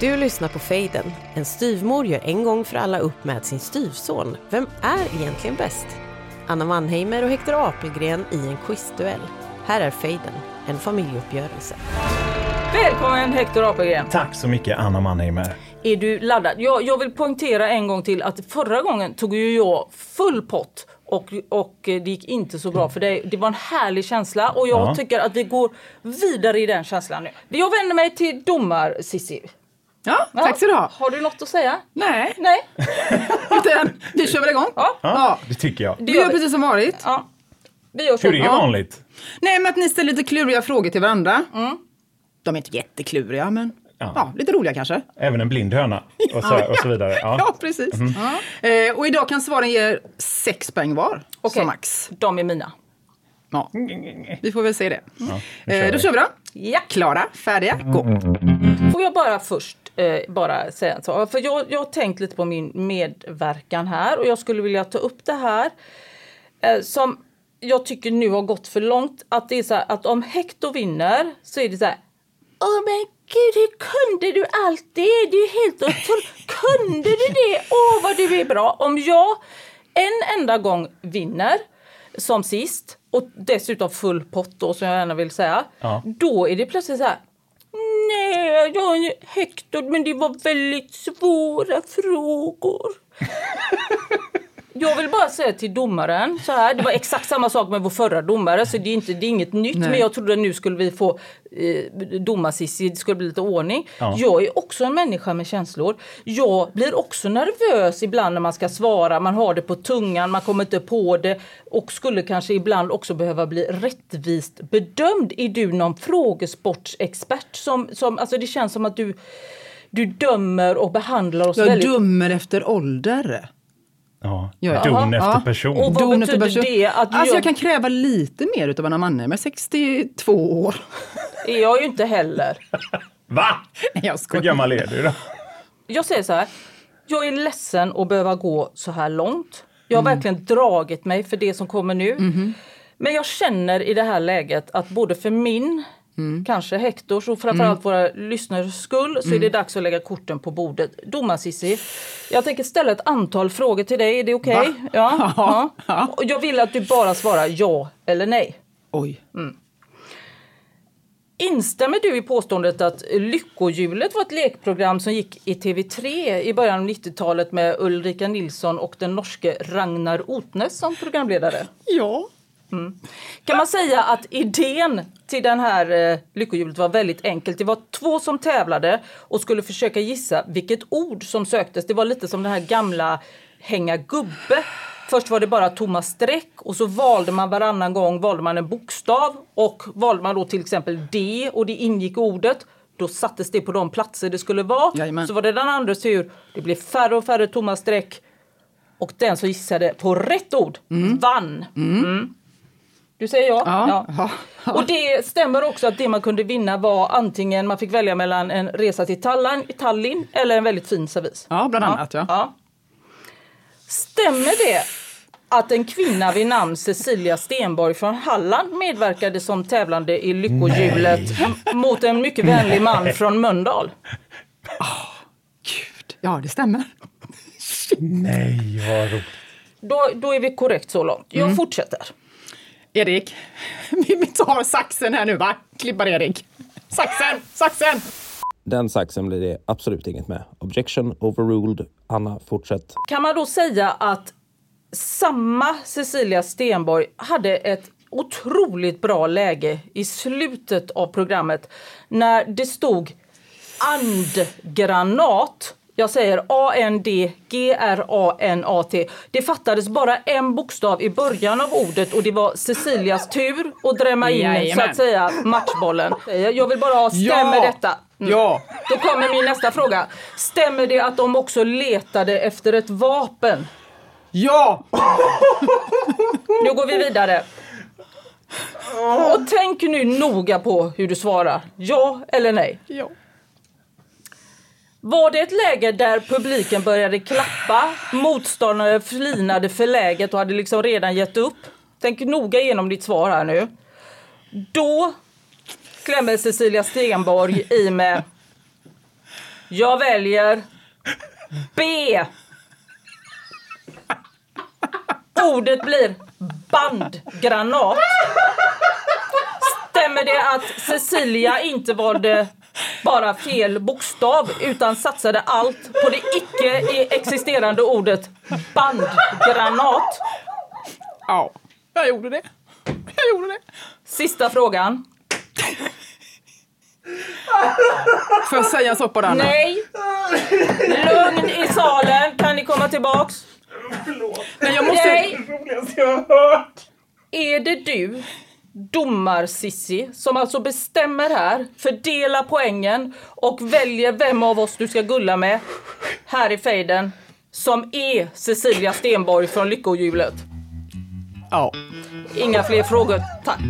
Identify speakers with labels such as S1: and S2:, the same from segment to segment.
S1: Du lyssnar på Fejden. En styvmor gör en gång för alla upp med sin styvson. Vem är egentligen bäst? Anna Mannheimer och Hector Apelgren i en quizduell. Här är Fejden, en familjeuppgörelse.
S2: Välkommen Hector Apelgren!
S3: Tack så mycket Anna Mannheimer.
S2: Är du laddad? Jag, jag vill poängtera en gång till att förra gången tog ju jag full pott och, och det gick inte så bra för dig. Det var en härlig känsla och jag
S3: Ja.
S2: tycker att vi går vidare i den känslan nu. Jag vänder mig till domar Cissi.
S4: Ja, tack ska du ha.
S2: Har du något att säga?
S4: Nej,
S2: Nej?
S4: utan vi kör väl igång?
S2: Ja.
S4: ja.
S3: Det tycker jag.
S4: Vi
S2: gör
S4: precis som vanligt.
S2: Ja. Vi gör så.
S3: Hur är
S4: Ja.
S3: vanligt?
S4: Nej, men att ni ställer lite kluriga frågor till varandra. De är inte jättekluriga, men
S3: Ja.
S4: ja. lite roliga kanske.
S3: Även en blind höna och så, och så vidare.
S4: Ja,
S3: Ja.
S4: precis. Eh, och idag kan svaren ge sex poäng var,
S2: Okej.
S4: som max.
S2: De är mina.
S4: Ja. Vi får väl se det.
S3: nu kör
S4: eh, då kör vi då.
S2: Ja.
S4: Klara, färdiga, gå.
S2: Får jag bara först eh, bara säga en sak? För jag, jag har tänkt lite på min medverkan här och jag skulle vilja ta upp det här eh, som jag tycker nu har gått för långt. Att det är så här, att om Hector vinner så är det så här Åh men gud, hur kunde du allt det? Det är helt otroligt. Kunde du det? Åh vad du är bra. Om jag en enda gång vinner som sist och dessutom full pott då som jag gärna vill säga.
S3: Ja.
S2: Då är det plötsligt så här Nej, jag är häktad, men det var väldigt svåra frågor. Jag vill bara säga till domaren så här, det var exakt samma sak med vår förra domare så det är, inte, det är inget nytt
S4: Nej.
S2: men jag trodde nu skulle vi få eh, domarsissi, det skulle bli lite ordning.
S3: Ja.
S2: Jag är också en människa med känslor. Jag blir också nervös ibland när man ska svara, man har det på tungan, man kommer inte på det och skulle kanske ibland också behöva bli rättvist bedömd. Är du någon frågesportsexpert? Som, som, alltså det känns som att du, du dömer och behandlar oss
S4: Jag
S2: väldigt...
S4: dömer efter ålder.
S3: Ja.
S4: Ja,
S3: Don efter person.
S2: Och vad
S4: Don
S2: betyder
S4: person.
S2: det? Att
S4: alltså
S2: gör-
S4: jag kan kräva lite mer utav Anna Manne med 62 år.
S2: är jag ju inte heller.
S3: Va?
S4: Nej, jag
S3: Hur gammal är du då?
S2: Jag säger så här. Jag är ledsen att behöva gå så här långt. Jag har verkligen dragit mig för det som kommer nu. Men jag känner i det här läget att både för min, kanske Hektors och framförallt våra lyssnares skull så är det dags att lägga korten på bordet. Domar-Cissi, jag tänker ställa ett antal frågor till dig. Är det okej?
S4: Va?
S2: Ja, ja.
S4: Ja.
S2: Och Jag vill att du bara svarar ja eller nej.
S4: Oj.
S2: Instämmer du i påståendet att Lyckohjulet var ett lekprogram som gick i TV3 i början av 90-talet med Ulrika Nilsson och den norske Ragnar Otnes som programledare?
S4: Ja.
S2: Kan man säga att idén till den här eh, Lyckohjulet var väldigt enkelt. Det var två som tävlade och skulle försöka gissa vilket ord som söktes. Det var lite som den här gamla hänga gubbe. Först var det bara tomma streck och så valde man varannan gång valde man en bokstav och valde man då till exempel D och det ingick i ordet. Då sattes det på de platser det skulle vara.
S4: Jajamän.
S2: Så var det den andres tur. Det blev färre och färre tomma streck. Och den som gissade på rätt ord vann. Mm. Du säger ja?
S4: Ja. Ja.
S2: Och det stämmer också att det man kunde vinna var antingen man fick välja mellan en resa till Tallinn, Tallinn eller en väldigt fin servis.
S4: Ja, bland annat, ja.
S2: Stämmer det att en kvinna vid namn Cecilia Stenborg från Halland medverkade som tävlande i Lyckohjulet mot en mycket vänlig man från Mölndal?
S4: Gud. Ja, det stämmer.
S3: Nej, vad roligt.
S2: Då, då är vi korrekt så långt. Jag fortsätter.
S4: Erik, vi tar saxen här nu va? Klippar-Erik. Saxen, saxen!
S5: Den saxen blir det absolut inget med. Objection overruled. Anna, fortsätt.
S2: Kan man då säga att samma Cecilia Stenborg hade ett otroligt bra läge i slutet av programmet när det stod andgranat Jag säger A-N-D-G-R-A-N-A-T. Det fattades bara en bokstav i början av ordet och det var Cecilias tur att drämma in så att säga matchbollen. Jag vill bara ha, stämmer
S4: Ja.
S2: detta? Mm.
S4: Ja.
S2: Då kommer min nästa fråga. Stämmer det att de också letade efter ett vapen?
S4: Ja!
S2: Nu går vi vidare. Och tänk nu noga på hur du svarar. Ja eller nej?
S4: Ja.
S2: Var det ett läge där publiken började klappa, motståndare flinade förläget och hade liksom redan gett upp? Tänk noga igenom ditt svar här nu. Då klämmer Cecilia Stenborg i med Jag väljer B. Ordet blir bandgranat. Stämmer det att Cecilia inte valde bara fel bokstav utan satsade allt på det icke existerande ordet bandgranat?
S4: Ja. Jag gjorde det. Jag gjorde det.
S2: Sista frågan.
S4: Får jag säga så på den?
S2: Nej! Lugn i salen. Kan ni komma tillbaks?
S4: Nej, jag måste...
S2: Nej!
S3: roligaste jag har hört.
S2: Är det du, domar-Sissi, som alltså bestämmer här, fördelar poängen och väljer vem av oss du ska gulla med här i fejden som är Cecilia Stenborg från Lyckohjulet?
S4: Ja.
S2: Inga fler frågor, tack.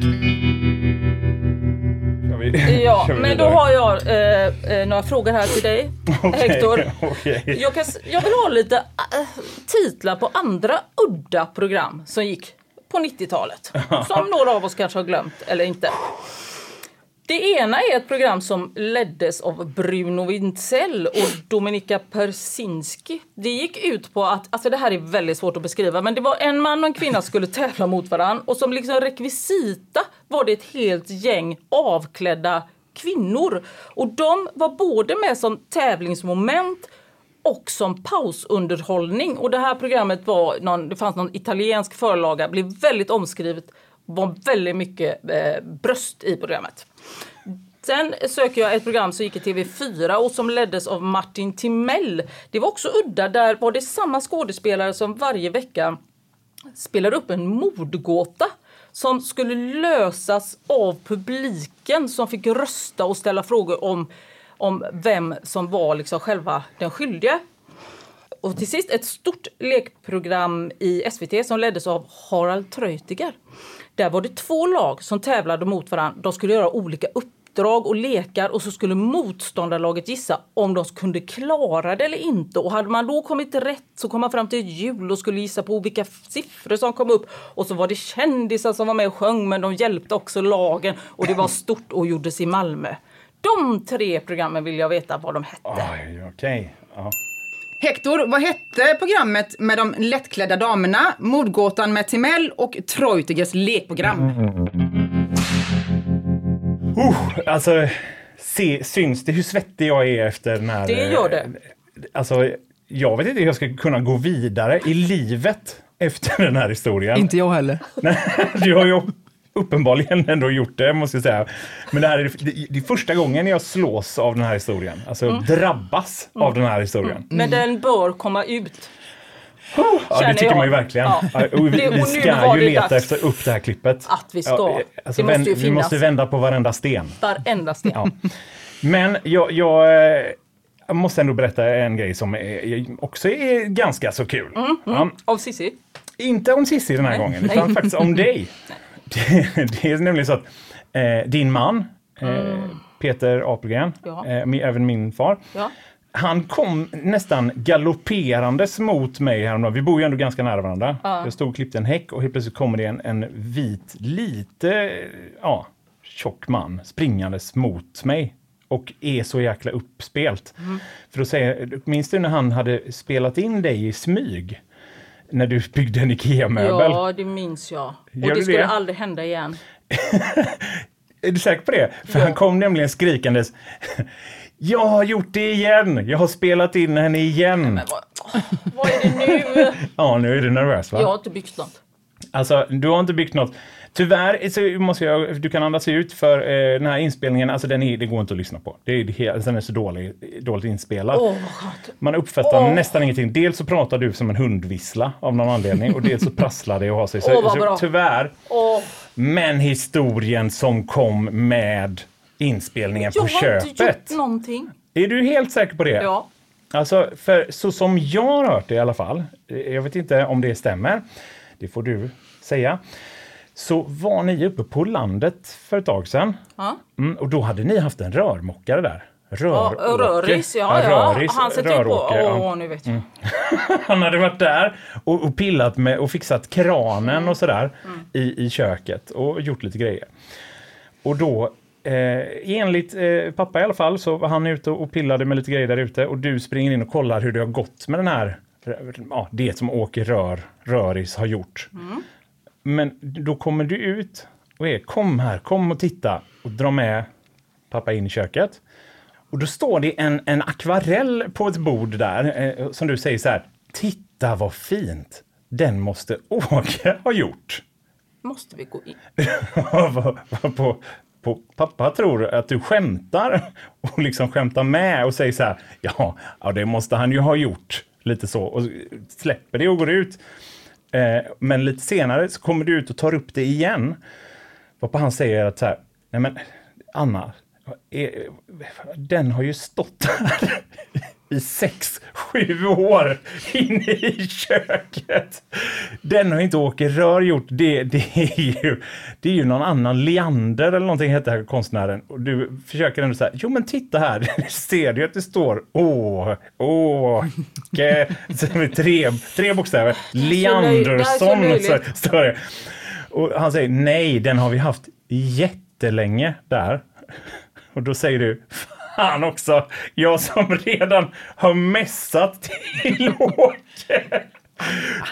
S2: Ja, men då har jag eh, eh, några frågor här till dig,
S3: Okej,
S2: Hector.
S3: okej.
S2: Jag, kan, jag vill ha lite äh, titlar på andra udda program som gick på 90-talet. Som några av oss kanske har glömt eller inte. Det ena är ett program som leddes av Bruno Wintzell och Dominika Persinski. Det gick ut på att, alltså det här är väldigt svårt att beskriva, men det var en man och en kvinna skulle tävla mot varandra och som liksom rekvisita var det ett helt gäng avklädda kvinnor. Och de var både med som tävlingsmoment och som pausunderhållning. Och det här programmet var, någon, det fanns någon italiensk förlaga, blev väldigt omskrivet, var väldigt mycket eh, bröst i programmet. Sen söker jag ett program som gick i TV4 och som leddes av Martin Timell. Det var också udda, där var det samma skådespelare som varje vecka spelar upp en mordgåta som skulle lösas av publiken som fick rösta och ställa frågor om, om vem som var liksom själva den skyldige. Och till sist ett stort lekprogram i SVT som leddes av Harald Treutiger. Där var det två lag som tävlade mot varandra. De skulle göra olika uppdrag och lekar och så skulle motståndarlaget gissa om de kunde klara det eller inte. Och hade man då kommit rätt så kom man fram till ett hjul och skulle gissa på vilka siffror som kom upp. Och så var det kändisar som var med och sjöng men de hjälpte också lagen och det var stort och gjordes i Malmö. De tre programmen vill jag veta vad de hette.
S3: Oj, okej. Ja.
S4: Hector, vad hette programmet med de lättklädda damerna, Mordgåtan med Timell och Treutigers lekprogram?
S3: Uh, alltså, se, syns det hur svettig jag är efter den här...
S2: Det gör det.
S3: eh, Alltså, jag vet inte hur jag ska kunna gå vidare i livet efter den här historien.
S4: jag heller.
S3: Nej, du har ju uppenbarligen ändå gjort det, måste jag säga. Men det här är det, det är första gången jag slås av den här historien. Alltså
S2: Mm.
S3: drabbas av den här historien.
S2: Men den bör komma ut.
S3: Ja, det tycker
S2: jag.
S3: man ju verkligen.
S2: Ja.
S3: Vi, vi ska ju leta
S2: dags
S3: efter upp det här klippet.
S2: att vi ska.
S3: Ja, alltså,
S2: Det måste ju
S3: vi måste vända på varenda sten.
S2: Varenda sten.
S3: Ja. Men jag, jag, eh, jag måste ändå berätta en grej som är, också är ganska så kul. Ja.
S2: Av Cissi.
S3: Inte om Cissi den här gången, utan
S2: Nej.
S3: faktiskt om dig. Det, det är nämligen så att eh, din man, eh, Peter Apelgren,
S2: Ja.
S3: eh, även min far,
S2: Ja.
S3: han kom nästan galopperandes mot mig häromdagen. Vi bor ju ändå ganska nära varandra. Jag stod och klippte en häck och helt plötsligt kommer det en, en vit, lite ja, tjock man springandes mot mig. Och är så jäkla uppspelt. För då säger, minns du när han hade spelat in dig i smyg? När du byggde en IKEA-möbel?
S2: Ja, det minns jag. Och
S3: Gör
S2: det
S3: du
S2: skulle
S3: det?
S2: aldrig hända igen.
S3: Är du säker på det? För
S2: Ja.
S3: han kom nämligen skrikandes. Jag har gjort det igen! Jag har spelat in henne igen!
S2: Men vad, vad är det nu?
S3: Ja, nu är du nervös va?
S2: Jag har inte byggt något.
S3: Alltså, du har inte byggt något. Tyvärr så måste jag, du kan andas ut för eh, den här inspelningen, alltså den är, det går inte att lyssna på. Det är, det, den är så dålig, dåligt inspelad.
S2: Skönt.
S3: Man uppfattar
S2: Åh.
S3: nästan ingenting. Dels så pratar du som en hundvissla av någon anledning och dels så prasslar det och har sig. Så,
S2: bra.
S3: så tyvärr. Men historien som kom med inspelningen
S2: jag
S3: på
S2: har inte
S3: köpet.
S2: gjort någonting.
S3: Är du helt säker på det?
S2: Ja.
S3: Alltså, för så som jag har hört det i alla fall, eh, jag vet inte om det stämmer, det får du säga, så var ni uppe på landet för ett tag sedan.
S2: Ja.
S3: Mm, och då hade ni haft en rörmokare där.
S2: Ja,
S3: Röråke.
S2: röris, ja, ja.
S3: röris,
S2: Han sätter ju på...
S3: ja. Mm.
S2: Åh, nu vet jag.
S3: Han hade varit där och, och pillat med och fixat kranen
S2: Mm.
S3: och sådär i, i köket och gjort lite grejer. Och då, eh, enligt eh, pappa i alla fall, så var han ute och pillade med lite grejer där ute och du springer in och kollar hur det har gått med den här, ja, det som Åke Rör, Röris har gjort.
S2: Mm.
S3: Men då kommer du ut och är kom här, kom och titta och dra med pappa in i köket. Och då står det en, en akvarell på ett bord där eh, som du säger så här. Titta vad fint! Den måste Åke ha gjort.
S2: Måste vi gå in?
S3: På, på pappa tror att du skämtar och liksom skämtar med och säger så här. Ja, ja, det måste han ju ha gjort. Lite så och släpper det och går ut. Eh, men lite senare så kommer du ut och tar upp det igen. Varpå han säger att så här, nej men Anna, är, den har ju stått här i sex, sju år inne i köket. Den har inte Åke Rör gjort. Det, det, är ju, det är ju någon annan, Leander eller någonting heter konstnären. Och du försöker ändå säga, jo men titta här, ser du att det står Åh, Åke, tre, tre bokstäver, Leandersson så står det. Och han säger, nej den har vi haft jättelänge där. Och då säger du, fan också, jag som redan har messat till Åke.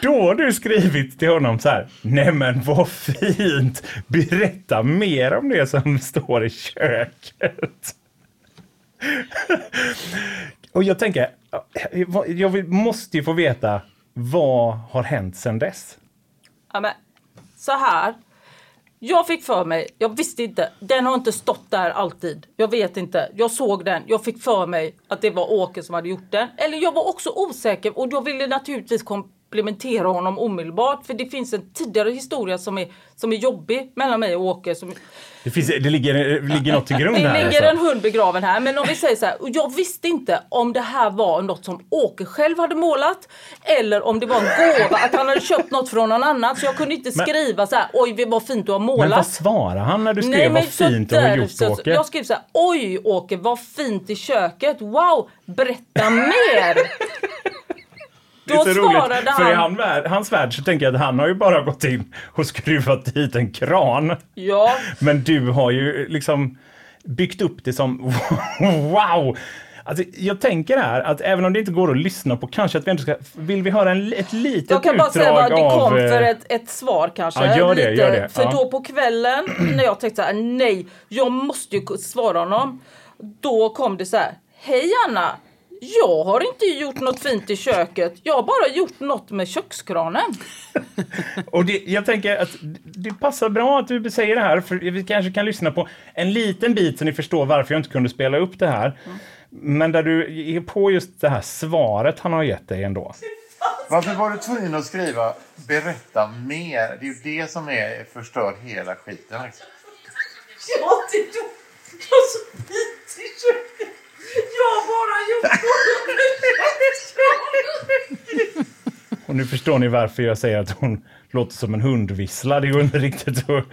S3: Då har du skrivit till honom så här, nej men vad fint, berätta mer om det som står i köket. Och jag tänker, jag måste ju få veta, vad har hänt sedan dess?
S2: Ja, men, så här. Jag fick för mig, jag visste inte, den har inte stått där alltid. Jag vet inte, jag såg den, jag fick för mig att det var Åke som hade gjort den. Eller jag var också osäker och jag ville naturligtvis komplementera honom omedelbart. För det finns en tidigare historia som är, som är jobbig mellan mig och Åke. Som,
S3: Det, finns, det ligger, det ligger något till grund
S2: det
S3: här.
S2: ligger
S3: alltså.
S2: en hund begraven här. Men om vi säger så här. Jag visste inte om det här var något som Åke själv hade målat. Eller om det var en gåva. Att han hade köpt något från någon annan. Så jag kunde inte
S3: Men-
S2: skriva så här. Oj vad fint du har målat.
S3: Men vad svarar han när du skrev vad
S2: så
S3: fint du har
S2: där-
S3: gjort
S2: så-
S3: Åke?
S2: Jag skrev så här, oj Åke vad fint i köket, wow, berätta mer!
S3: Det är så roligt, för i
S2: han,
S3: han, värld- hans värld så tänker jag att han har ju bara gått in och skruvat dit en kran.
S2: ja,
S3: Men du har ju liksom byggt upp det som wow! Alltså, jag tänker här att även om det inte går att lyssna på, kanske att vi ändå ska, vill vi höra en, ett litet
S2: jag kan bara
S3: utdrag
S2: säga vad det
S3: av...
S2: kom för
S3: eh,
S2: ett, ett svar kanske.
S3: Ja, gör det, gör det.
S2: För
S3: Ja.
S2: då på kvällen när jag tänkte så här, nej, jag måste ju svara honom. Då kom det så här, hej Anna, jag har inte gjort något fint i köket, jag har bara gjort något med kökskranen.
S3: Och det, jag tänker att det passar bra att du säger det här, för vi kanske kan lyssna på en liten bit så ni förstår varför jag inte kunde spela upp det här. Men där du är på just det här svaret han har gett dig ändå.
S6: Varför var du tvungen att skriva berätta mer? Det är ju det som är förstör hela skiten.
S2: Jag har inte gjort något så fint i köket. Jag har bara gjort
S3: Och nu förstår ni varför jag säger att hon låter som en hundvissla. Det går inte riktigt att...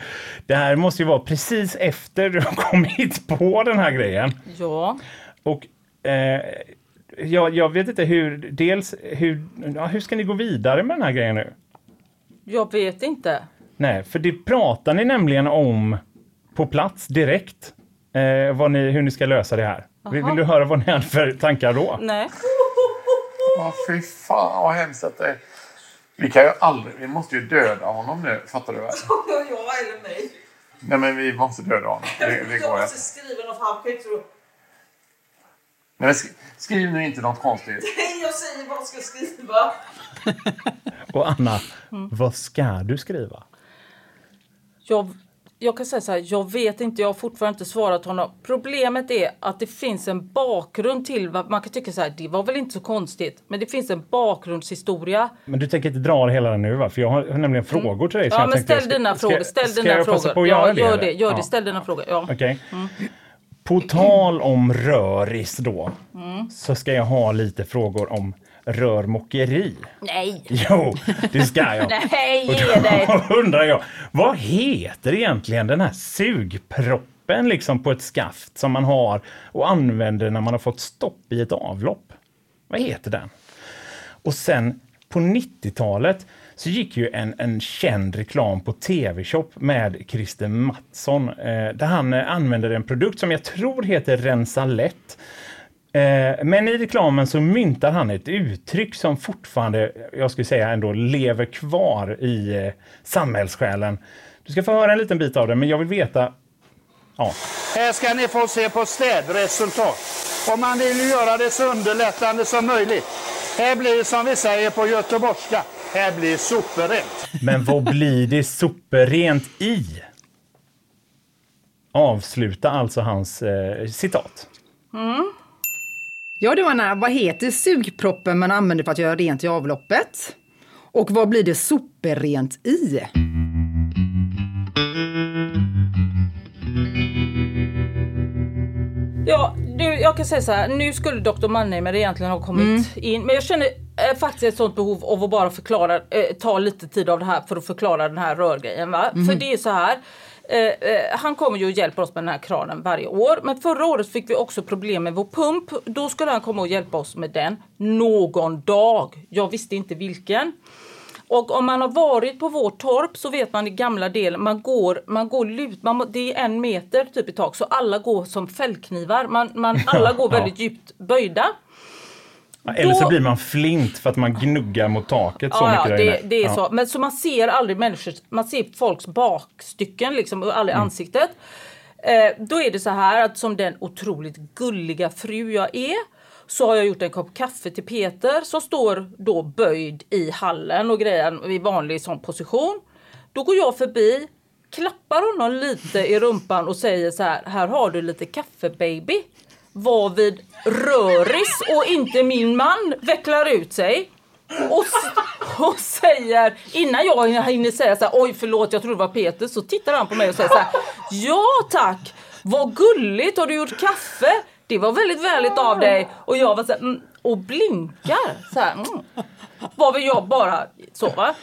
S3: Det här måste ju vara precis efter du har kommit på den här grejen.
S2: Ja,
S3: Och eh, jag, jag vet inte hur, dels hur, ja, hur ska ni gå vidare med den här grejen nu?
S2: jag vet inte.
S3: Nej, för det pratar ni nämligen om på plats direkt. Eh, ni, hur ni ska lösa det här. Vill, vill du höra vad ni hade för tankar då?
S2: Nej.
S6: Åh, fy fan vad hemskt att det är. Vi kan ju aldrig, vi måste ju döda honom nu, fattar du väl?
S2: Ja, eller mig.
S6: Nej men vi måste döda honom. Det, det går inte.
S2: skriva något halvskämt.
S6: Nej, men sk- skriv nu inte något konstigt.
S2: Jag säger vad jag ska skriva.
S3: Och Anna, vad ska du skriva?
S2: Jag, jag kan säga så här, jag vet inte, jag har fortfarande inte svarat honom. Problemet är att det finns en bakgrund till vad man kan tycka så här, det var väl inte så konstigt. Men det finns en bakgrundshistoria.
S3: Men du tänker inte dra det hela den nu va? För jag har nämligen frågor till dig.
S2: Ja men
S3: tänkte
S2: ställ dina
S3: ska-
S2: frågor, ställ
S3: ska
S2: dina
S3: jag passa
S2: frågor.
S3: på att
S2: ja,
S3: göra det?
S2: gör det, gör
S3: Ja.
S2: det, ställ dina frågor. Ja.
S3: Okej. På tal om röris då,
S2: Mm.
S3: så ska jag ha lite frågor om rörmokeri.
S2: Nej!
S3: Jo, det ska jag.
S2: Nej, ge dig!
S3: då undrar jag, vad heter egentligen den här sugproppen liksom på ett skaft som man har och använder när man har fått stopp i ett avlopp? Vad heter den? Och sen på 90-talet så gick ju en, en känd reklam på TV-shop med Christer Mattsson eh, där han eh, använder en produkt som jag tror heter Rensa lätt. Eh, men i reklamen så myntar han ett uttryck som fortfarande, jag skulle säga ändå, lever kvar i eh, samhällssjälen. Du ska få höra en liten bit av det, men jag vill veta Ja,
S7: Här ska ni få se på städresultat. Och man vill göra det så underlättande som möjligt. Här blir som vi säger på göteborgska, här blir superrent.
S3: men vad blir det superrent i? Avsluta alltså hans eh, citat.
S4: Ja du Anna, vad heter sugproppen man använder för att göra rent i avloppet? Och vad blir det superrent i?
S2: Ja, du, jag kan säga så här. Nu skulle Dr. Mannheimer egentligen ha kommit in. Men jag känner eh, faktiskt ett sånt behov av att bara förklara, eh, ta lite tid av det här för att förklara den här rörgrejen. Va? För det är så här. Eh, eh, han kommer ju och hjälper oss med den här kranen varje år. Men förra året fick vi också problem med vår pump. Då skulle han komma och hjälpa oss med den någon dag. Jag visste inte vilken. Och om man har varit på vårt torp så vet man i gamla delen, man går, man går lut, man, det är en meter typ i tak så alla går som fällknivar. Man, man, alla går väldigt djupt böjda.
S3: Eller så
S2: Då-
S3: blir man flint för att man gnuggar mot taket så
S2: Ja,
S3: mycket
S2: det, det är
S3: Ja.
S2: så. Men så man ser aldrig människor, man ser folks bakstycken liksom och aldrig ansiktet. Eh, då är det så här att som den otroligt gulliga fru jag är så har jag gjort en kopp kaffe till Peter som står då böjd i hallen och grejen i vanlig sån position. Då går jag förbi, klappar honom lite i rumpan och säger så här, här har du lite kaffe baby. Varvid Röris och inte min man vecklar ut sig. Och, och säger, innan jag hinner säga så här, oj förlåt jag trodde det var Peter, så tittar han på mig och säger så här, ja tack, vad gulligt, har du gjort kaffe? Det var väldigt vänligt av dig. Och jag var så här, mm, och blinkar så här. Mm. Varvid jag bara så va.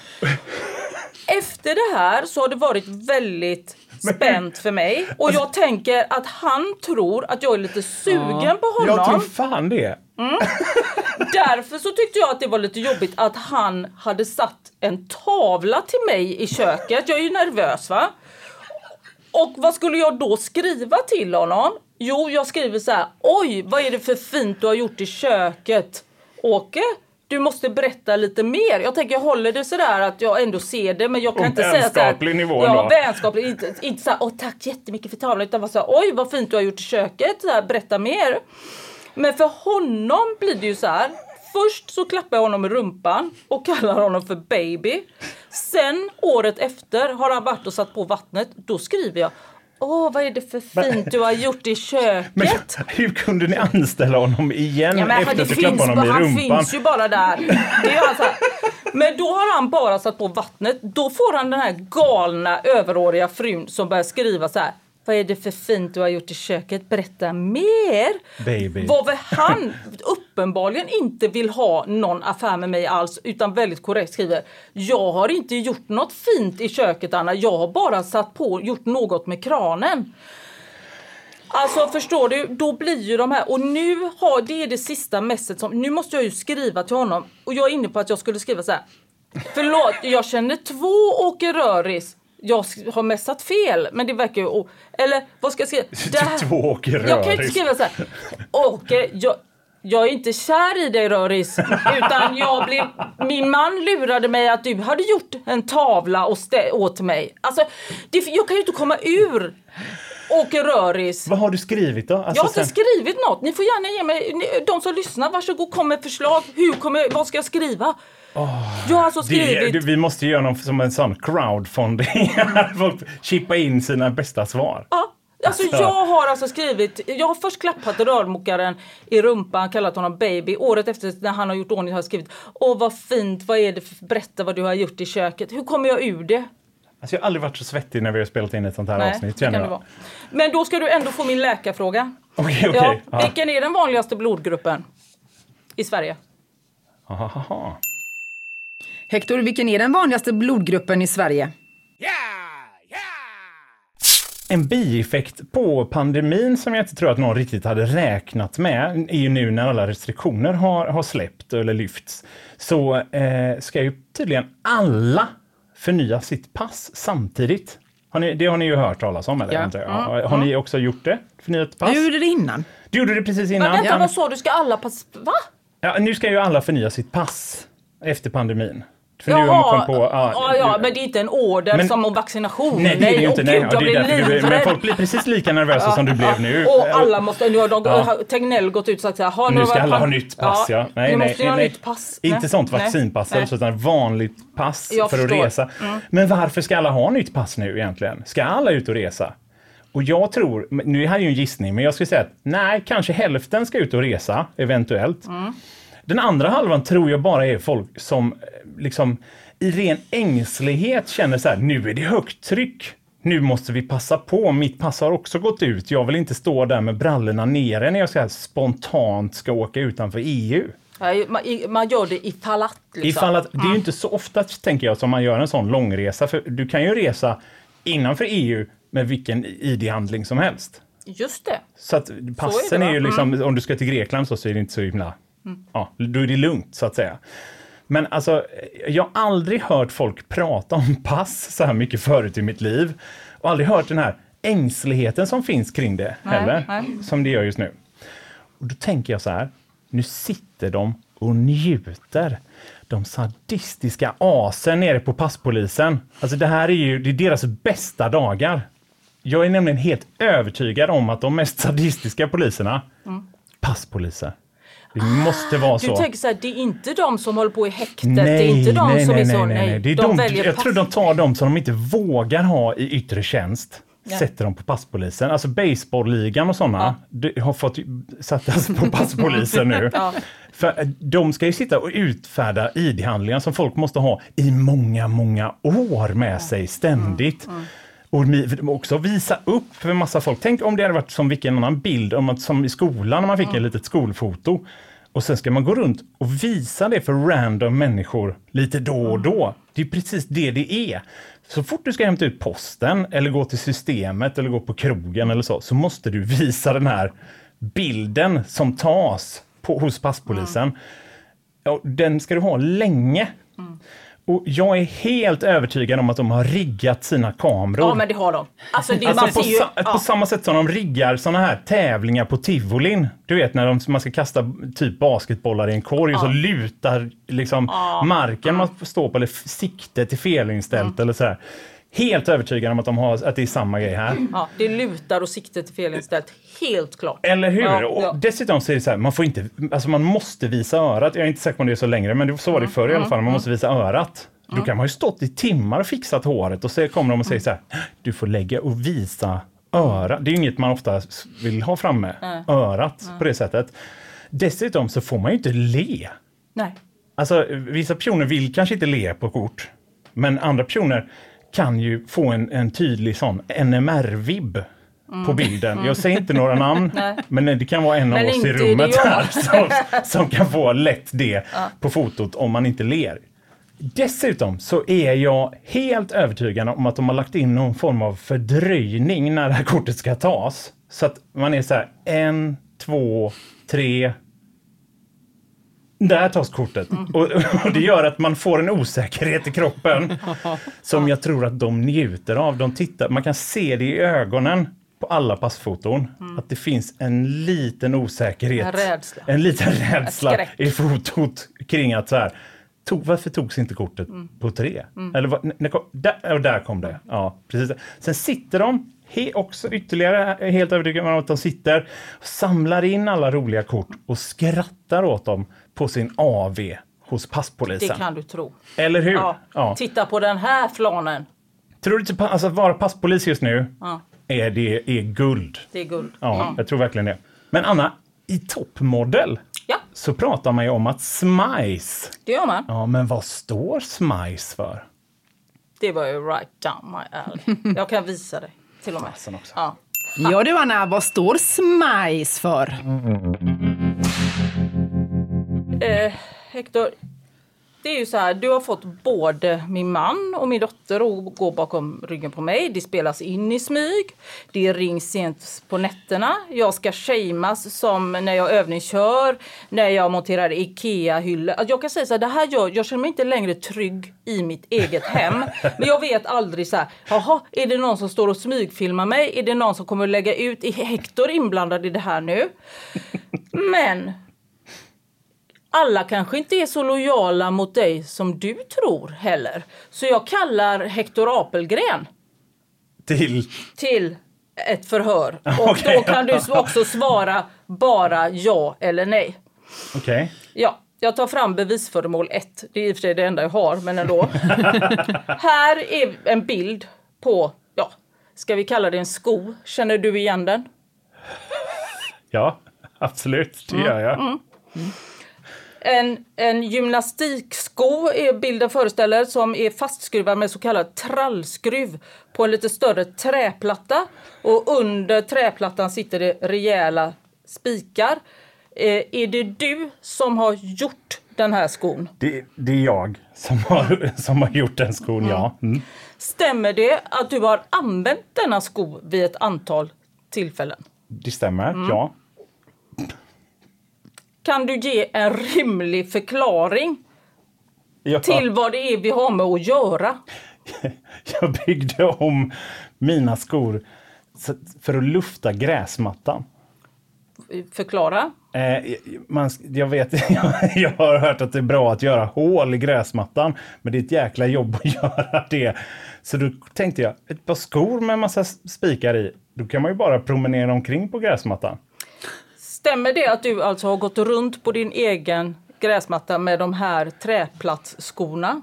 S2: Efter det här så har det varit väldigt spänt för mig och jag tänker att han tror att jag är lite sugen på honom.
S3: Jag tror fan det.
S2: Därför så tyckte jag att det var lite jobbigt att han hade satt en tavla till mig i köket. Jag är ju nervös va. Och vad skulle jag då skriva till honom? Jo, jag skriver så här. Oj, vad är det för fint du har gjort i köket? Åke, du måste berätta lite mer. Jag tänker jag håller det så där att jag ändå ser det men jag kan
S3: På
S2: inte säga så här.
S3: vänskaplig nivå
S2: Ja, vänskaplig. Inte, inte så här, åh tack jättemycket för tavlan utan bara så här, oj vad fint du har gjort i köket. Så här, berätta mer. Men för honom blir det ju så här. Först så klappar jag honom i rumpan och kallar honom för baby. Sen året efter har han varit och satt på vattnet. Då skriver jag Åh, vad är det för fint du har gjort i köket?
S3: Men hur kunde ni anställa honom igen
S2: Ja, men
S3: efter
S2: det
S3: att du klappade honom i
S2: han
S3: rumpan?
S2: finns ju bara där. Det är alltså, men då har han bara satt på vattnet. Då får han den här galna överåriga frun som börjar skriva så här. Vad är det för fint du har gjort i köket? Berätta mer!
S3: Baby.
S2: Varför han uppenbarligen inte vill ha någon affär med mig alls utan väldigt korrekt skriver Jag har inte gjort något fint i köket Anna, jag har bara satt på gjort något med kranen. Alltså förstår du, då blir ju de här och nu har det är det sista messet som nu måste jag ju skriva till honom och jag är inne på att jag skulle skriva så här. Förlåt, jag känner två Åke Röris. Jag har messat fel, men det verkar ju... o- Eller vad ska jag skriva? Det här-
S3: Två Åke
S2: Jag kan inte skriva så här. Åke, jag, jag är inte kär i dig Röris. Utan jag blev, min man lurade mig att du hade gjort en tavla åt mig. Alltså, det, jag kan ju inte komma ur. åker röris.
S3: Vad har du skrivit då? Alltså
S2: Jag har inte
S3: sen-
S2: skrivit något. Ni får gärna ge mig, ni- de som lyssnar, varsågod kom med förslag. Hur kommer, vad ska jag skriva? Jag har alltså
S3: det,
S2: skrivit...
S3: du, vi måste göra någon som en sån crowdfunding. Att Folk chippa in sina bästa svar.
S2: Ja, alltså
S3: Alltså.
S2: jag har alltså skrivit, jag har först klappat rörmokaren i rumpan, kallat honom baby. Året efter när han har gjort ordning har jag skrivit, åh vad fint, vad är det för, berätta vad du har gjort i köket. Hur kommer jag ur det?
S3: Alltså, jag har aldrig varit så svettig när vi har spelat in ett sånt här
S2: Nej,
S3: avsnitt.
S2: det
S3: Känner
S2: det
S3: jag.
S2: Men då ska du ändå få min läkarfråga.
S3: Okej, okej.
S2: Ja, vilken är den vanligaste blodgruppen i Sverige?
S3: Ahaha.
S4: Hector, vilken är den vanligaste blodgruppen i Sverige?
S3: En bieffekt på pandemin som jag inte tror att någon riktigt hade räknat med är ju nu när alla restriktioner har, har släppt eller lyfts. Så eh, ska ju tydligen alla förnya sitt pass samtidigt. Har ni, det har ni ju hört talas om, eller?
S4: Ja.
S3: antar jag? Ja. Har ni också gjort det? Förnyat pass?
S4: Jag gjorde det innan.
S3: Du gjorde det precis innan.
S2: Men vänta,
S3: Ja.
S2: vad sa du? Ska alla pass... Va?
S3: Ja, nu ska ju alla förnya sitt pass efter pandemin. För nu har man
S2: Jaha,
S3: kommit på...
S2: ja, ja, men det är inte en order
S3: Men-
S2: som om vaccination.
S3: Nej, det är det ju inte. Nej, ja, det är därför du, men folk blir precis lika nervösa som du blev nu.
S2: Och alla måste, nu har de,
S3: Ja.
S2: Tegnell gått ut och sagt så här,
S3: Nu ska alla ha nytt pass, ja. Nej,
S2: nu
S3: nej,
S2: måste ni ha
S3: nej.
S2: nytt pass.
S3: Inte
S2: Nej.
S3: sånt
S2: Nej.
S3: vaccinpass,
S2: Nej.
S3: utan vanligt pass
S2: Jag
S3: för att
S2: förstår.
S3: resa.
S2: Mm.
S3: Men varför ska alla ha nytt pass nu egentligen? Ska alla ut och resa? Och jag tror, nu är det här ju en gissning, men jag skulle säga att nej, kanske hälften ska ut och resa, eventuellt.
S2: Mm.
S3: Den andra halvan tror jag bara är folk som eh, liksom i ren ängslighet känner så här, nu är det högt tryck. Nu måste vi passa på, mitt pass har också gått ut. Jag vill inte stå där med brallorna nere när jag så här spontant ska åka utanför EU.
S2: Man, gör det ifall att. Liksom.
S3: Ifall att, det är ju inte så ofta, tänker jag, som man gör en sån långresa. För du kan ju resa innanför EU med vilken ID-handling som helst.
S2: Just det.
S3: Så att passen
S2: va?
S3: är, ju liksom,
S2: Mm.
S3: om du ska till Grekland så, så är det inte så himla, ja, då är det lugnt så att säga. Men alltså, jag har aldrig hört folk prata om pass så här mycket förut i mitt liv. Och aldrig hört den här ängsligheten som finns kring det
S2: Nej,
S3: heller,
S2: nej.
S3: som det gör just nu. Och då tänker jag så här, nu sitter de och njuter. De sadistiska asen nere på passpolisen. Alltså det här är ju det är deras bästa dagar. Jag är nämligen helt övertygad om att de mest sadistiska poliserna, passpoliser. Det måste vara
S2: Du
S3: så.
S2: tänker så här, det är inte de som håller på i häktet, det är inte de som är så, nej.
S3: Det är
S2: de
S3: de,
S2: väljer
S3: jag
S2: pass.
S3: tror de tar de som de inte vågar ha i yttre tjänst.
S2: Ja.
S3: Sätter dem på passpolisen. Alltså baseballligan och sådana det har fått sättas på passpolisen nu.
S2: Ja.
S3: För de ska ju sitta och utfärda ID-handlingar som folk måste ha i många, många år med sig ständigt.
S2: Mm.
S3: Och också visa upp för massa folk. Tänk om det hade varit som vilken annan bild, om att, som i skolan när man fick
S2: Mm.
S3: ett litet skolfoto. Och sen ska man gå runt och visa det för random människor lite då och
S2: Mm.
S3: då. Det är precis det det är. Så fort du ska hämta ut posten eller gå till systemet eller gå på krogen eller så, så måste du visa den här bilden som tas på, hos passpolisen. Ja, den ska du ha länge. Och jag är helt övertygad om att de har riggat sina kameror.
S2: Ja men det har de. Alltså, det,
S3: Alltså på,
S2: ju,
S3: sa-
S2: ja.
S3: på samma sätt som de riggar såna här tävlingar på tivolin. Du vet när de, man ska kasta typ basketbollar i en korg och så lutar liksom marken man står på eller siktet är felinställt eller sådär. Helt övertygad om att, de har, att det är samma grej här.
S2: ja, det lutar och siktet är felinställt. Helt klart.
S3: Eller hur?
S2: Ja,
S3: och
S2: ja.
S3: dessutom så är det så här, man får inte, alltså man måste visa örat. Jag är inte säker på om det är så längre, men så var det förr i alla fall. Man måste visa örat. Då kan man ju stått i timmar och fixat håret och så kommer de och säger så här, du får lägga och visa örat. Det är ju inget man ofta vill ha framme, örat på det sättet. Dessutom så får man ju inte le.
S2: Nej.
S3: Alltså vissa personer vill kanske inte le på kort, men andra personer kan ju få en, en tydlig sån NMR-vibb på bilden. Jag säger inte några namn, men det kan vara en av
S2: Men
S3: oss i rummet här som, som kan få lätt det på fotot om man inte ler. Dessutom så är jag helt övertygad om att de har lagt in någon form av fördröjning när det här kortet ska tas. Så att man är så här, en, två, tre, där tas kortet. Och, och det gör att man får en osäkerhet i kroppen som jag tror att de njuter av. De tittar, man kan se det i ögonen på alla passfoton. Att det finns en liten osäkerhet.
S2: En rädsla.
S3: En liten rädsla i fotot kring att så här, tog, varför togs inte kortet på tre? Eller vad, när kom, där, och där kom det. Ja, precis. Sen sitter de he, också ytterligare helt övertygad om att de sitter och samlar in alla roliga kort och skrattar åt dem på sin AV hos
S2: Det
S3: passpolisen.
S2: kan du tro.
S3: Eller hur?
S2: Ja.
S3: Ja.
S2: Titta på den här flanen.
S3: Tror du inte, alltså, att vara passpolis just nu
S2: Ja.
S3: är, det, är guld?
S2: Det är guld.
S3: Ja, jag tror verkligen det. Men Anna, i toppmodell
S2: Ja,
S3: så pratar man ju om att SMICE.
S2: det gör man.
S3: Ja, men vad står SMICE för?
S2: Det var ju right down my alley. Jag kan visa dig till och med. Ja.
S4: Ja du Anna, vad står SMICE för?
S2: Eh, Hector, det är ju så här, du har fått både min man och min dotter att gå bakom ryggen på mig. Det spelas in i smyg. Det rings sent på nätterna. Jag ska shameas som när jag övningskör, när jag monterar Ikea-hyllor. Alltså, Jag kan säga så här, det här gör, jag känner mig inte längre trygg i mitt eget hem. Men jag vet aldrig så här, jaha, är det någon som står och smygfilmar mig? Är det någon som kommer att lägga ut? Är Hector inblandad i det här nu? Men alla kanske inte är så lojala mot dig som du tror heller. Så jag kallar Hector Apelgren
S3: Till...
S2: till ett förhör. Och
S3: Okej.
S2: då kan du också svara bara ja eller nej.
S3: Okej.
S2: Ja, jag tar fram bevisföremål 1. Det är i och för sig det enda jag har, men ändå. Här är en bild på, ja, ska vi kalla det en sko? Känner du igen den?
S3: Ja, absolut. Det gör jag.
S2: En, en gymnastiksko är bilden föreställer som är fastskruvad med så kallad trallskruv på en lite större träplatta. Och under träplattan sitter det rejäla spikar. Eh, är det du som har gjort den här skon?
S3: Det, det är jag som har, som har gjort den skon, ja. Mm.
S2: Stämmer det att du har använt denna sko vid ett antal tillfällen?
S3: Det stämmer,
S2: Mm.
S3: ja.
S2: Kan du ge en rimlig förklaring
S3: ja.
S2: till vad det är vi har med att göra?
S3: Jag byggde om mina skor för att lufta gräsmattan.
S2: Förklara.
S3: Eh, man, jag vet, jag har hört att det är bra att göra hål i gräsmattan, men det är ett jäkla jobb att göra det. Så då tänkte jag, ett par skor med massa spikar i, då kan man ju bara promenera omkring på gräsmattan.
S2: Stämmer det att du alltså har gått runt på din egen gräsmatta med de här träplatsskorna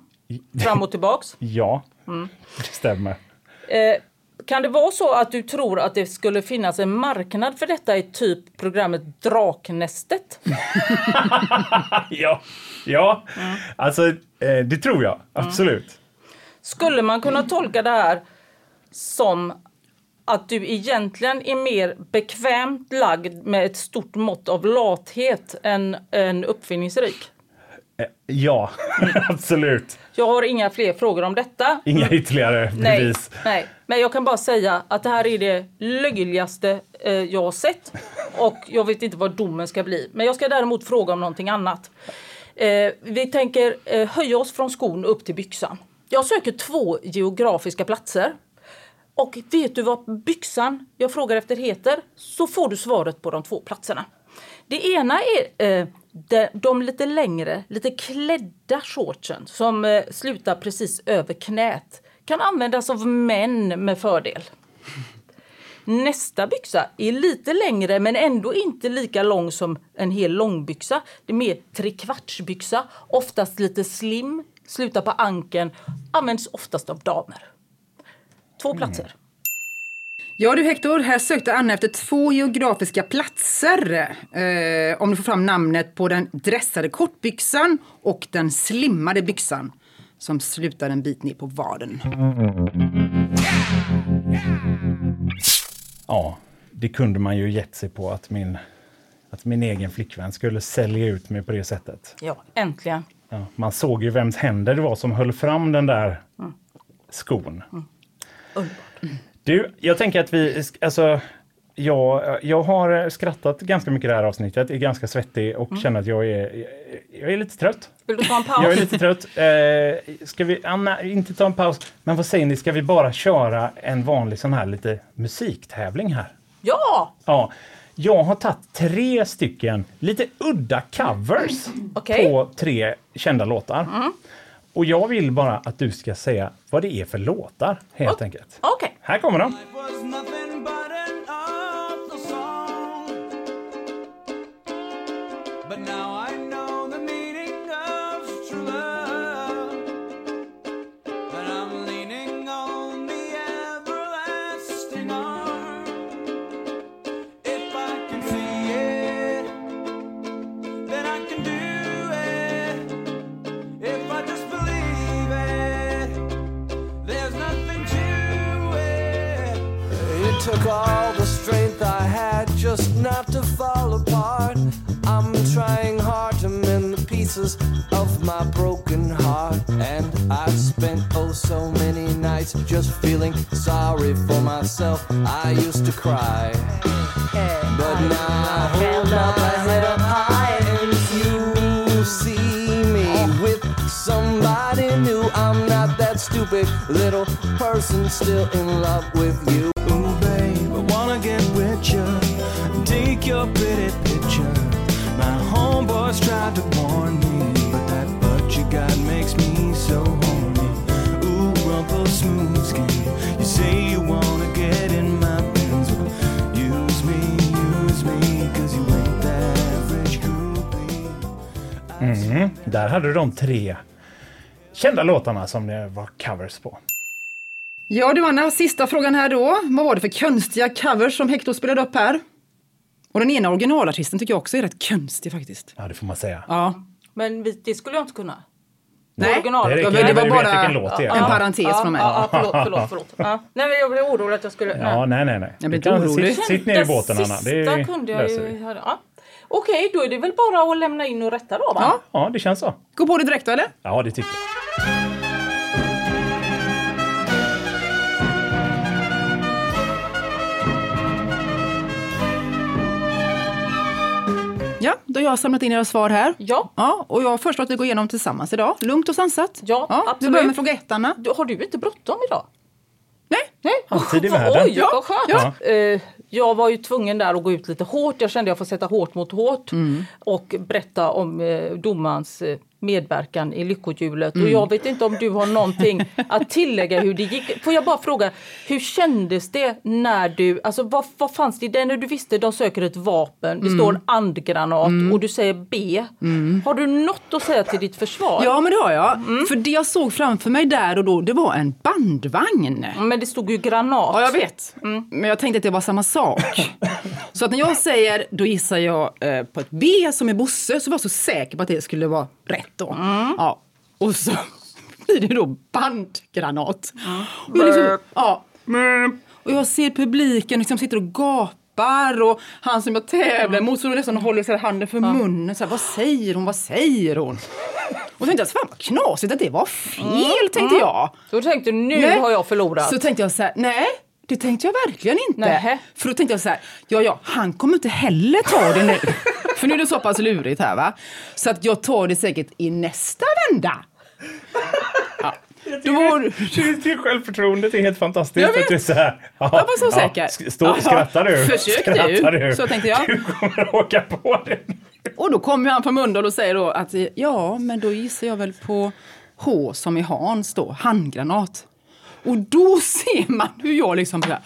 S2: fram och tillbaks?
S3: Ja,
S2: Mm.
S3: det stämmer.
S2: Eh, kan det vara så att du tror att det skulle finnas en marknad för detta i typ programmet Draknästet?
S3: Ja, ja.
S2: Mm.
S3: alltså eh, det tror jag absolut.
S2: Skulle man kunna tolka det här som att du egentligen är mer bekvämt lagd med ett stort mått av lathet än, än uppfinningsrik?
S3: Ja, absolut.
S2: Jag har inga fler frågor om detta.
S3: Inga ytterligare
S2: Nej,
S3: bevis.
S2: nej, men jag kan bara säga att det här är det löjligaste eh, jag har sett. Och jag vet inte vad domen ska bli. Men jag ska däremot fråga om någonting annat. Eh, vi tänker eh, höja oss från skon upp till byxan. Jag söker två geografiska platser. Och vet du vad byxan jag frågar efter heter så får du svaret på de två platserna. Det ena är eh, de, de lite längre, lite klädda shortsen som eh, slutar precis över knät. Kan användas av män med fördel. Nästa byxa är lite längre men ändå inte lika lång som en hel långbyxa. Det är mer trekvartsbyxa, oftast lite slim, slutar på ankeln, används oftast av damer. Två platser.
S4: Ja du Hector, här sökte Anna efter två geografiska platser. Eh, om du får fram namnet på den dressade kortbyxan och den slimmade byxan som slutar en bit ner på vaden.
S3: Ja, det kunde man ju gett sig på att min, att min egen flickvän skulle sälja ut mig på det sättet.
S2: Ja, äntligen.
S3: Ja, man såg ju vems händer det var som höll fram den där skon. Du, jag tänker att vi, alltså, jag, jag har skrattat ganska mycket det här avsnittet, är ganska svettig och känner att jag är, jag är lite trött.
S2: Vill du ta en paus?
S3: Jag är lite trött. Eh, ska vi, Anna, inte ta en paus, men vad säger ni, ska vi bara köra en vanlig sån här lite musiktävling här?
S2: Ja!
S3: Ja, jag har tagit tre stycken lite udda covers
S2: Okej.
S3: på tre kända låtar. Och jag vill bara att du ska säga vad det är för låtar, helt enkelt.
S2: Okej.
S3: Här kommer de.
S8: Took all the strength I had just not to fall apart. I'm trying hard to mend the pieces of my broken heart. And I've spent oh so many nights just feeling sorry for myself. I used to cry. But now I hold up my head up high and you see me with somebody new. I'm not that stupid little person still in love with you. Get with. Take your pretty picture. My homeboys tried to warn me, but that butt you got makes me so horny. Ooh, rumple smooth skin. You say you wanna get in my pins. Well, use me, use me, cause you ain't that average groupie.
S3: Mm. Där hade de tre kända låtarna som det var covers på.
S4: Ja du Anna, sista frågan här då. Vad var det för konstiga covers som Hector spelade upp här? Och den ena originalartisten tycker jag också är rätt konstig faktiskt.
S3: Ja, det får man säga.
S4: Ja.
S2: Men vi, det skulle jag inte kunna.
S4: Nej,
S2: Original.
S3: Det räcker,
S4: men det var
S3: du vet
S4: bara
S3: vilken låt det är.
S4: en parentes
S2: ja,
S4: från mig.
S2: Ja, ja, förlåt, förlåt. förlåt. Ja. Nej, men jag blev orolig att jag skulle...
S3: Ja, nej, nej, nej.
S4: Jag blir
S3: Du kan-
S4: inte orolig.
S3: Sitt, sitt ner i båten, Anna.
S2: Sista
S3: Det
S2: kunde jag
S3: löser
S2: ju...
S3: vi.
S2: Ja. Okej, då är det väl bara att lämna in och rätta då, va?
S4: Ja.
S3: Ja, det känns så.
S4: Gå på det direkt då eller?
S3: Ja, det tycker jag.
S4: Ja, då har jag samlat in era svar här.
S2: Ja.
S4: Ja, och jag föreslår att vi går igenom tillsammans idag. Lugnt och sansat.
S2: Ja,
S4: Vi
S2: absolut.
S4: börjar med fråga ett, Anna.
S2: Du- Har du inte bråttom idag?
S4: Nej,
S2: Nej.
S3: Alltid i världen.
S2: Oj,
S4: Ja,
S2: vad skönt.
S3: ja.
S2: Eh, jag var ju tvungen där att gå ut lite hårt. Jag kände att jag får sätta hårt mot hårt och berätta om eh, domarens eh, medverkan i Lyckohjulet. Och jag vet inte om du har någonting att tillägga hur det gick. Får jag bara fråga, hur kändes det när du, alltså vad, vad fanns det i det när du visste de söker ett vapen, det står andgranat och du säger B. Har du något att säga till ditt försvar?
S4: Ja, men det har jag. För det jag såg framför mig där och då, det var en bandvagn.
S2: Men det stod ju granat.
S4: Ja, jag vet. Men jag tänkte att det var samma sak. så att när jag säger, då gissar jag eh, på ett B som är Bosse, så var jag så säker på att det skulle vara rätt då. Ja. Och så blir det då bandgranat. Och, jag liksom, ja. och jag ser publiken liksom sitter och gapar och han som jag tävlar mot så nästan håller så handen för munnen. Så här, vad säger hon, vad säger hon? Och så tänkte jag, fan vad knasigt att det var fel, tänkte jag.
S2: Då tänkte du, nu
S4: Nej.
S2: har jag förlorat.
S4: Så tänkte jag så här, nej. Det tänkte jag verkligen inte.
S2: Nähä.
S4: För då tänkte jag så här, ja ja, han kommer inte heller ta det nu. För nu är det så pass lurigt här va. Så att jag tar det säkert i nästa vända. Ja. Då var,
S3: Ditt ditt självförtroendet är helt fantastiskt.
S4: Jag vet.
S3: Att du är så här, ja,
S4: Jag var så säker.
S3: Stå,
S4: Ja.
S3: skrattar du?
S4: Försök du.
S3: skrattar
S4: Så tänkte jag.
S3: Du kommer åka på det.
S4: och då kommer han från Mölndal och säger då att ja, men då gissar jag väl på H som i Hans då, handgranat. Och då ser man hur jag liksom så här,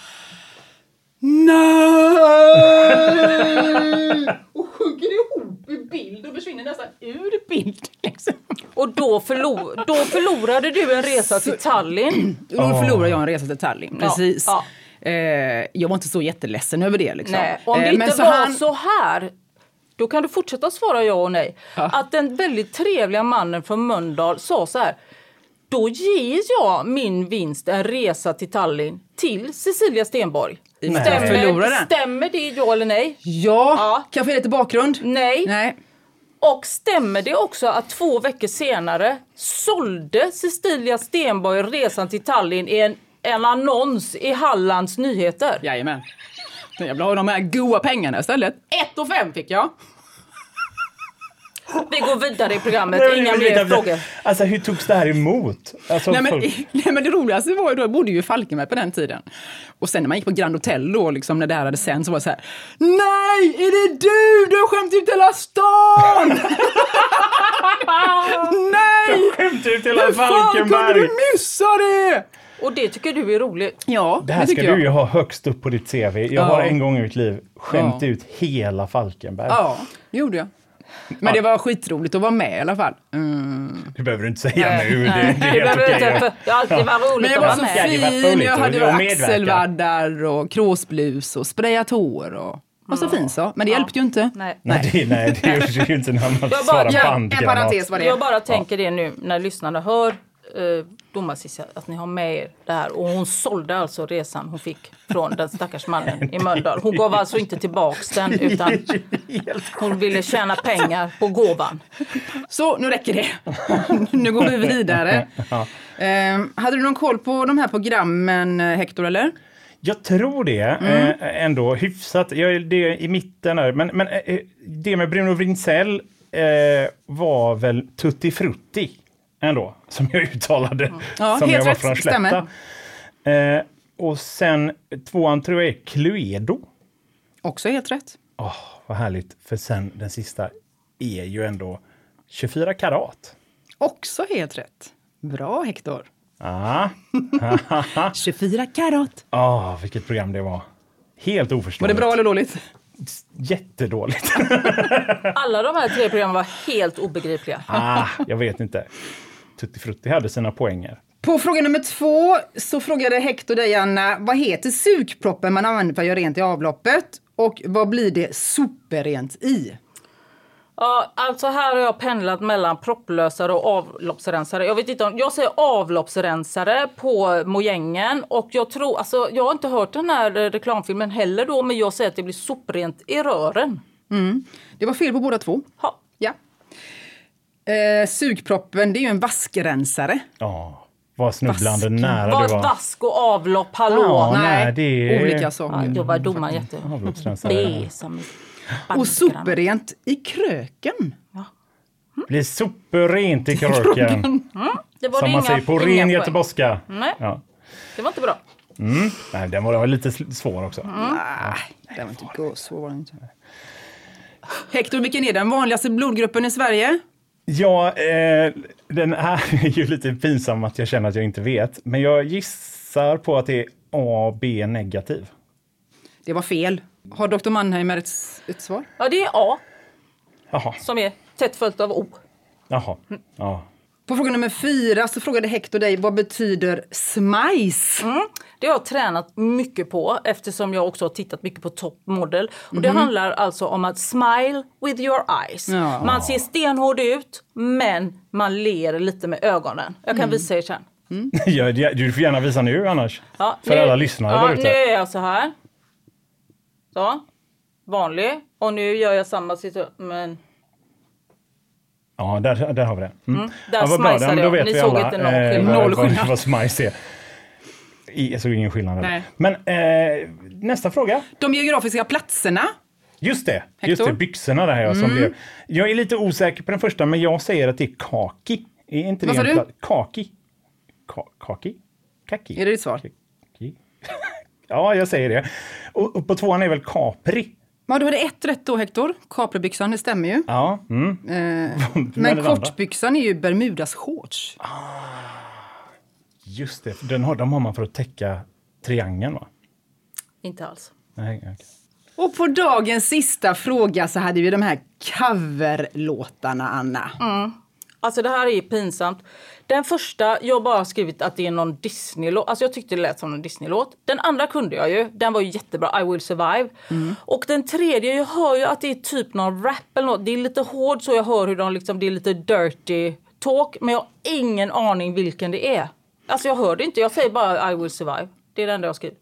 S4: Nej! Och sjunker ihop i bild och försvinner nästan ur bild. Liksom.
S2: Och då, förlor, då förlorade du en resa till Tallinn.
S4: Då förlorade jag en resa till Tallinn, precis.
S2: Ja,
S4: Eh, jag var inte så jätteledsen över det. Liksom.
S2: Nej, om det
S4: Eh, men
S2: inte
S4: så
S2: var
S4: han-
S2: så här, då kan du fortsätta svara ja och nej. Att den väldigt trevliga mannen från Mölndal sa så här. Då ger jag min vinst, en resa till Tallinn, till Cecilia Stenborg.
S4: Den.
S2: stämmer det ja eller nej?
S4: Ja,
S2: Ja.
S4: kan jag få lite bakgrund?
S2: Nej.
S4: Nej.
S2: Och stämmer det också att två veckor senare sålde Cecilia Stenborg resan till Tallinn i en, en annons i Hallands Nyheter?
S4: Jajamän. Jag vill ha de här goa pengarna istället. Ett och fem fick jag.
S2: Vi går vidare i programmet,
S3: Nej,
S2: inga
S3: vänta,
S2: frågor.
S3: Alltså hur togs det här emot? Alltså,
S4: Nej men,
S3: folk-
S4: nej men det roligaste var ju då, jag bodde ju i Falkenberg på den tiden. Och sen när man gick på Grand Hotel då, liksom, när det här hade sänts så var det så här. Nej, är det du? Du har skämt ut hela stan! nej!
S3: Skämt ut hela
S4: Hur fan kunde
S3: Falkenberg!
S4: du missa det?
S2: Och det tycker du är roligt?
S4: Ja,
S3: Det här ska
S4: tycker jag.
S3: du ju ha högst upp på ditt CV. Jag
S4: Ja.
S3: har en gång i mitt liv skämt
S4: Ja.
S3: ut hela Falkenberg.
S4: Ja, det gjorde jag. Men det var skitroligt att vara med i alla fall. Mm.
S3: Det behöver du inte säga nu. Det, det är helt
S2: behöver
S3: okej.
S2: det har alltid varit
S4: Men
S2: roligt
S4: jag
S2: att
S4: var
S2: vara
S4: så
S2: med.
S3: Ja, det var
S4: fin,
S3: roligt
S4: jag
S3: och-
S4: hade
S3: och
S4: axelvaddar och kråsblus och sprayat hår och var så fin så. Men det hjälpte ju inte.
S2: Nej.
S3: Nej, det, nej, det görs ju inte när man svarar
S2: ja,
S4: en
S3: bandgranat.
S4: parentes var det.
S2: Jag bara tänker det nu när lyssnarna hör eh, domarcissi att ni har med er det här. Och hon sålde alltså resan hon fick från den stackars mannen i Mölndal. Hon gav alltså inte tillbaks den utan hon ville tjäna pengar på gåvan.
S4: Så, nu räcker det. nu går vi vidare. Ehm, hade du någon koll på de här programmen, eh, Hector, eller?
S3: Jag tror det
S4: Mm.
S3: eh, ändå hyfsat. Jag är det i mitten där. Men, men eh, det med Bruno Vrinsell eh, var väl Tutti Frutti ändå, som jag uttalade.
S4: Mm. Ja,
S3: som
S4: helt
S3: jag var
S4: rätt,
S3: från. Slätta. Eh, och sen tvåan tror jag är Cluedo.
S4: Också helt rätt.
S3: Åh, vad härligt. För sen den sista är ju ändå 24 karat.
S4: Också helt rätt. Bra, Hector.
S3: Ah.
S4: 24 karat.
S3: Ah, vilket program det var. Helt
S4: Var
S3: oförståeligt.
S4: det bra eller dåligt?
S3: Jättedåligt.
S2: Alla de här tre programmen var helt obegripliga.
S3: ah, jag vet inte. Tutti Frutti hade sina poänger.
S4: På fråga nummer två så frågade Hector dig, Anna, vad heter sugproppen man använder för att göra rent i avloppet? Och vad blir det superrent i?
S2: Ja, alltså här har jag pendlat mellan propplösare och avloppsrensare. Jag vet inte om, jag säger avloppsrensare på mojängen och jag tror, alltså jag har inte hört den här reklamfilmen heller då, men jag säger att det blir soprent i rören.
S4: Det var fel på båda två.
S2: Ha.
S4: Ja. Eh, sugproppen, det är ju en vaskrensare.
S3: Ja, vad snubblande
S4: Vask.
S3: nära det var.
S2: vask och avlopp, hallå!
S3: Ja,
S4: Nej,
S3: nej, det är-
S4: olika
S2: Ja,
S4: saker.
S2: då var domaren jätte...
S3: Avloppsrensare.
S2: Besam.
S4: Och superrent i kröken.
S3: Blir superrent i kröken.
S2: Det var
S3: Som
S2: det
S3: man
S2: inga,
S3: säger på ren göteborgska.
S2: Nej,
S3: Ja.
S2: det var inte bra.
S3: Nej, den var lite svår också.
S4: Det var inte gå så var det inte. Hector, vilken är den vanligaste blodgruppen i Sverige?
S3: Ja, eh, den här är ju lite pinsam att jag känner att jag inte vet. Men jag gissar på att det är A, B negativ.
S4: Det var fel. Har Dr. Mannheimer ett, ett svar?
S2: Ja, det är A
S3: Jaha,
S2: som är tätt följt av O.
S3: jaha. Ja.
S4: På fråga nummer fyra så frågade Hector dig vad betyder smajs?
S2: Mm. Det har jag tränat mycket på eftersom jag också har tittat mycket på Top Model. Och det handlar alltså om att smile with your eyes.
S4: Ja.
S2: Man ser stenhård ut men man ler lite med ögonen. Jag kan visa er sen.
S3: Ja, det- du får gärna visa nu annars.
S2: Ja,
S3: För
S2: nu-
S3: alla lyssnare
S2: ja,
S3: där ute.
S2: Nu är jag så här. Så. Vanlig. Och nu gör jag samma situation. Men
S3: Ja, där, där har vi det. Mm.
S2: där
S3: ja, vad bra.
S2: smajsade
S3: då
S2: jag.
S3: vet
S2: Ni
S3: vi
S2: såg
S3: alla,
S2: inte någon
S3: eh,
S2: skillnad.
S3: vad-
S4: Noll
S3: vad-
S4: skillnad.
S3: Vad smajs är. Jag såg ingen skillnad.
S4: Nej.
S3: Men eh, nästa fråga.
S4: De geografiska platserna.
S3: Just det, just
S4: Hector?
S3: det, byxorna där ja, som blev. Jag är lite osäker på den första, men jag säger att det är kaki. Är inte
S4: Vad
S3: det
S4: sa
S3: en
S4: du?
S3: Kaki? Ka kaki? Kaki?
S4: Är det ditt svar?
S3: Kaki? ja, jag säger det. Och, och på tvåan är väl Capri?
S4: Ja, du hade ett rätt då Hector. Capribyxan, det stämmer ju.
S3: Ja. Mm.
S4: Eh,
S3: Men
S4: kortbyxan är ju Bermudas shorts.
S3: Just det, den har, de har man för att täcka triangeln va?
S2: inte alls.
S3: Nej, okej.
S4: Och på dagens sista fråga så hade vi de här coverlåtarna, Anna.
S2: Alltså det här är pinsamt. Den första, jag bara skrivit att det är någon Disney-låt. Alltså jag tyckte det lät som en Disney-låt. Den andra kunde jag ju. Den var ju jättebra, I will survive. Och den tredje, jag hör ju att det är typ någon rap eller något. Det är lite hård så jag hör hur de liksom, det är lite dirty talk. Men jag har ingen aning vilken det är. Alltså jag hör det inte, jag säger bara I will survive. Det är det enda jag skrivit.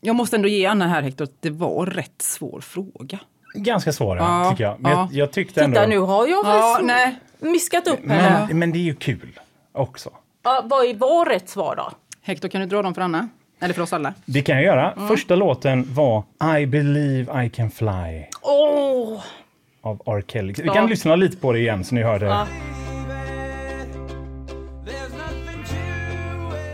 S4: Jag måste ändå ge Anna här Hector att det var rätt svår fråga.
S3: Ganska svår
S4: Ja,
S3: tycker jag. Men
S4: ja.
S3: jag, jag tyckte ändå...
S2: Titta nu har jag
S4: Ja, nej.
S2: miskat upp henne.
S3: Men, men det är ju kul också.
S2: Ja, vad är- var rätt svar då?
S4: Hector, kan du dra dem för Anna? Eller för oss alla?
S3: Det kan jag göra.
S2: Mm.
S3: Första låten var I believe I can fly
S2: Åh!
S3: av R. Kelly. Vi
S2: Ja.
S3: kan lyssna lite på det igen så ni hör det.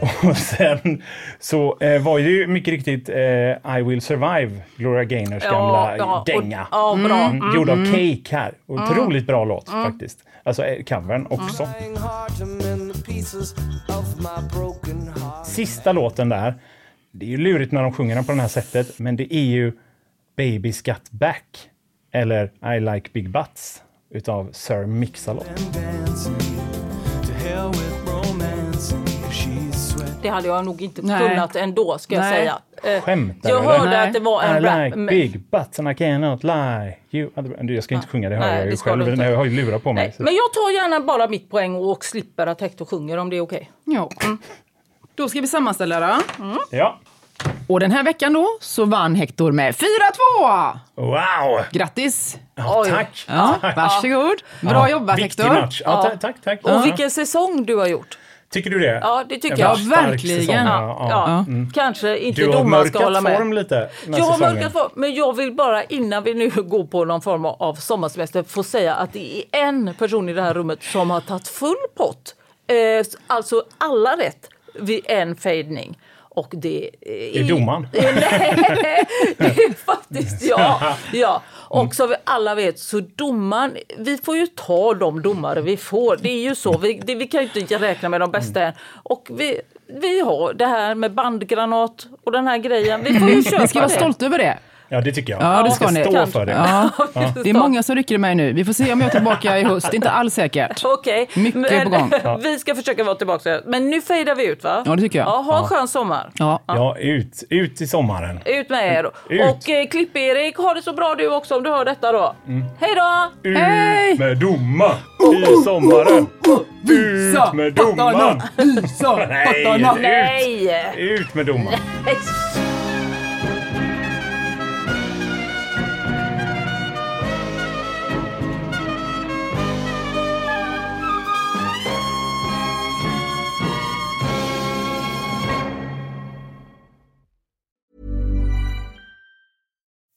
S3: Och sen så eh, var ju mycket riktigt eh, I will survive, Gloria Gaynors gamla
S2: ja, och-
S3: dänga.
S2: Ja, bra.
S3: Mm. Gjord av Cake här. Otroligt bra låt faktiskt. Alltså eh, covern också.
S8: Broken heart.
S3: Sista låten där. Det är ju lurigt när de sjunger den på det här sättet, men det är ju Baby's Got Back. Eller I like big butts utav Sir Mix-a-Lot.
S2: Det hade jag nog inte
S4: Nej.
S2: kunnat ändå ska jag
S4: Nej.
S2: säga. Eh,
S3: Skämtar
S2: jag hörde
S4: Nej.
S2: att det var en
S3: I
S2: rap.
S3: like
S2: men-
S3: big butts and I cannot lie. You other... Jag ska inte sjunga, det hör
S2: Nej,
S3: jag ju själv. Jag har ju lurat på mig.
S2: Men jag tar gärna bara mitt poäng och slipper att Hector sjunger om det är okej.
S4: Ja. Då ska vi sammanställa då.
S3: Ja.
S4: Och den här veckan då så vann Hector med 4-2!
S3: Wow!
S4: Grattis!
S3: Ja, tack!
S4: Ja, varsågod. Bra jobbat
S3: Viktig
S4: Hector.
S3: match. Ja, ta- tack, tack.
S2: Och
S3: Ja.
S2: vilken säsong du har gjort.
S3: Tycker du det?
S2: Ja, det tycker jag.
S3: stark
S4: verkligen.
S3: säsong,
S2: Ja, ja. Kanske inte
S3: Du har
S2: domaren ska hålla
S3: mörkat
S2: med.
S3: form lite den här
S2: Jag har
S3: säsongen.
S2: mörkat form, men jag vill bara innan vi nu går på någon form av sommarsemester få säga att det är en person i det här rummet som har tagit full pott. Eh, alltså alla rätt vid en fejdning. Och det är...
S3: är domaren.
S2: Nej, det är faktiskt jag. Ja. Och som vi alla vet så domaren, vi får ju ta de domare vi får. Det är ju så, vi, det, vi kan ju inte räkna med de bästa än. Och vi, vi har det här med bandgranat och den här grejen. Vi får ju köpa
S4: Ni ska vara
S2: det.
S4: stolta över det.
S3: Ja, det tycker jag.
S4: Ja, det ska ni.
S3: stå för det.
S4: Ja. Det är många som rycker i mig nu. Vi får se om jag är tillbaka i höst. Inte alls säkert.
S2: Okej,
S4: Mycket på gång.
S2: vi ska försöka vara tillbaka. Men nu fejdar vi ut va?
S4: Ja, det tycker jag.
S2: Ja, ha en skön sommar.
S4: Ja.
S3: Ja, ut, ut i sommaren.
S2: Ut med er.
S3: Ut.
S2: Och eh, Klipp-Erik, ha det så bra du också om du hör detta då. Hej då!
S3: Ut
S4: Hej!
S3: med domaren i sommaren. Ut med domaren.
S4: Visa
S2: Nej!
S3: ut, ut med domaren.